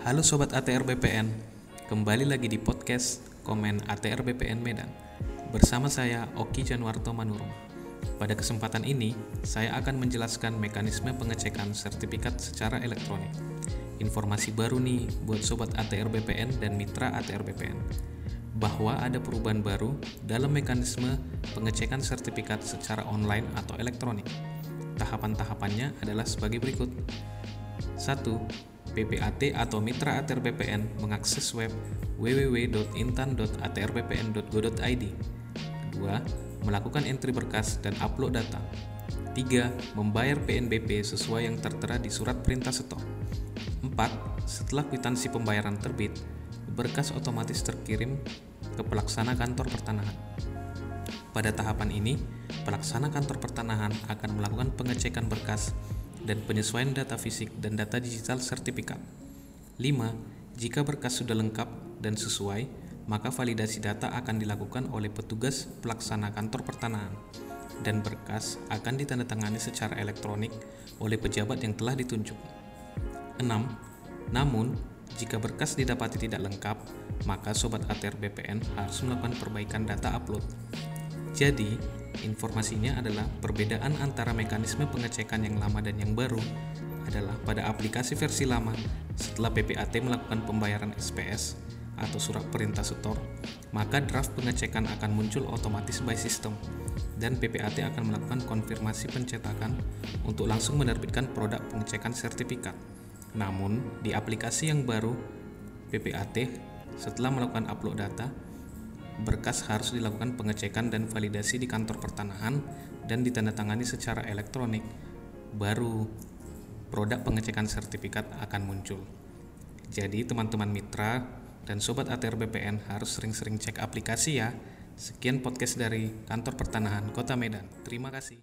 Halo Sobat ATR BPN, kembali lagi di podcast Komen ATR BPN Medan Bersama saya Oki Januarto Manurung Pada kesempatan ini, saya akan menjelaskan mekanisme pengecekan sertifikat secara elektronik Informasi baru nih buat Sobat ATR BPN dan mitra ATR BPN bahwa ada perubahan baru dalam mekanisme pengecekan sertifikat secara online atau elektronik. Tahapan-tahapannya adalah sebagai berikut. 1. PPAT atau Mitra ATR BPN mengakses web www.intan.atrbpn.go.id. Kedua, melakukan entry berkas dan upload data. 3. Membayar PNBP sesuai yang tertera di surat perintah setor. 4. Setelah kwitansi pembayaran terbit, berkas otomatis terkirim ke pelaksana kantor pertanahan. Pada tahapan ini, pelaksana kantor pertanahan akan melakukan pengecekan berkas dan penyesuaian data fisik dan data digital sertifikat. 5. Jika berkas sudah lengkap dan sesuai, maka validasi data akan dilakukan oleh petugas pelaksana kantor pertanahan dan berkas akan ditandatangani secara elektronik oleh pejabat yang telah ditunjuk. 6. Namun, jika berkas didapati tidak lengkap, maka Sobat ATR BPN harus melakukan perbaikan data upload. Jadi, Informasinya adalah perbedaan antara mekanisme pengecekan yang lama dan yang baru adalah pada aplikasi versi lama setelah PPAT melakukan pembayaran SPS atau surat perintah setor, maka draft pengecekan akan muncul otomatis by system dan PPAT akan melakukan konfirmasi pencetakan untuk langsung menerbitkan produk pengecekan sertifikat. Namun, di aplikasi yang baru PPAT setelah melakukan upload data, berkas harus dilakukan pengecekan dan validasi di kantor pertanahan dan ditandatangani secara elektronik, baru produk pengecekan sertifikat akan muncul. Jadi teman-teman mitra dan sobat ATR BPN harus sering-sering cek aplikasi ya. Sekian podcast dari Kantor Pertanahan Kota Medan. Terima kasih.